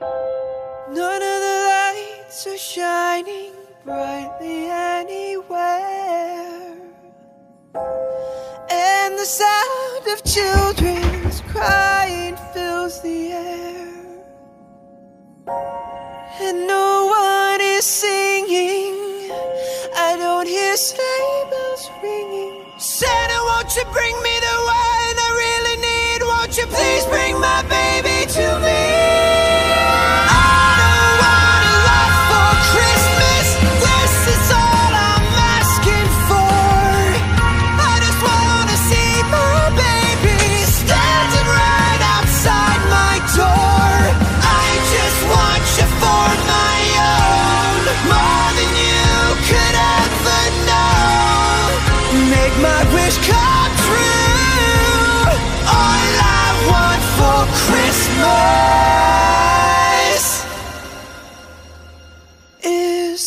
None of the lights are shining brightly anywhere. And the sound of children's crying fills the air. And no one is singing. I don't hear sleigh bells ringing. Santa, won't you bring me my wish come true. All I want for Christmas is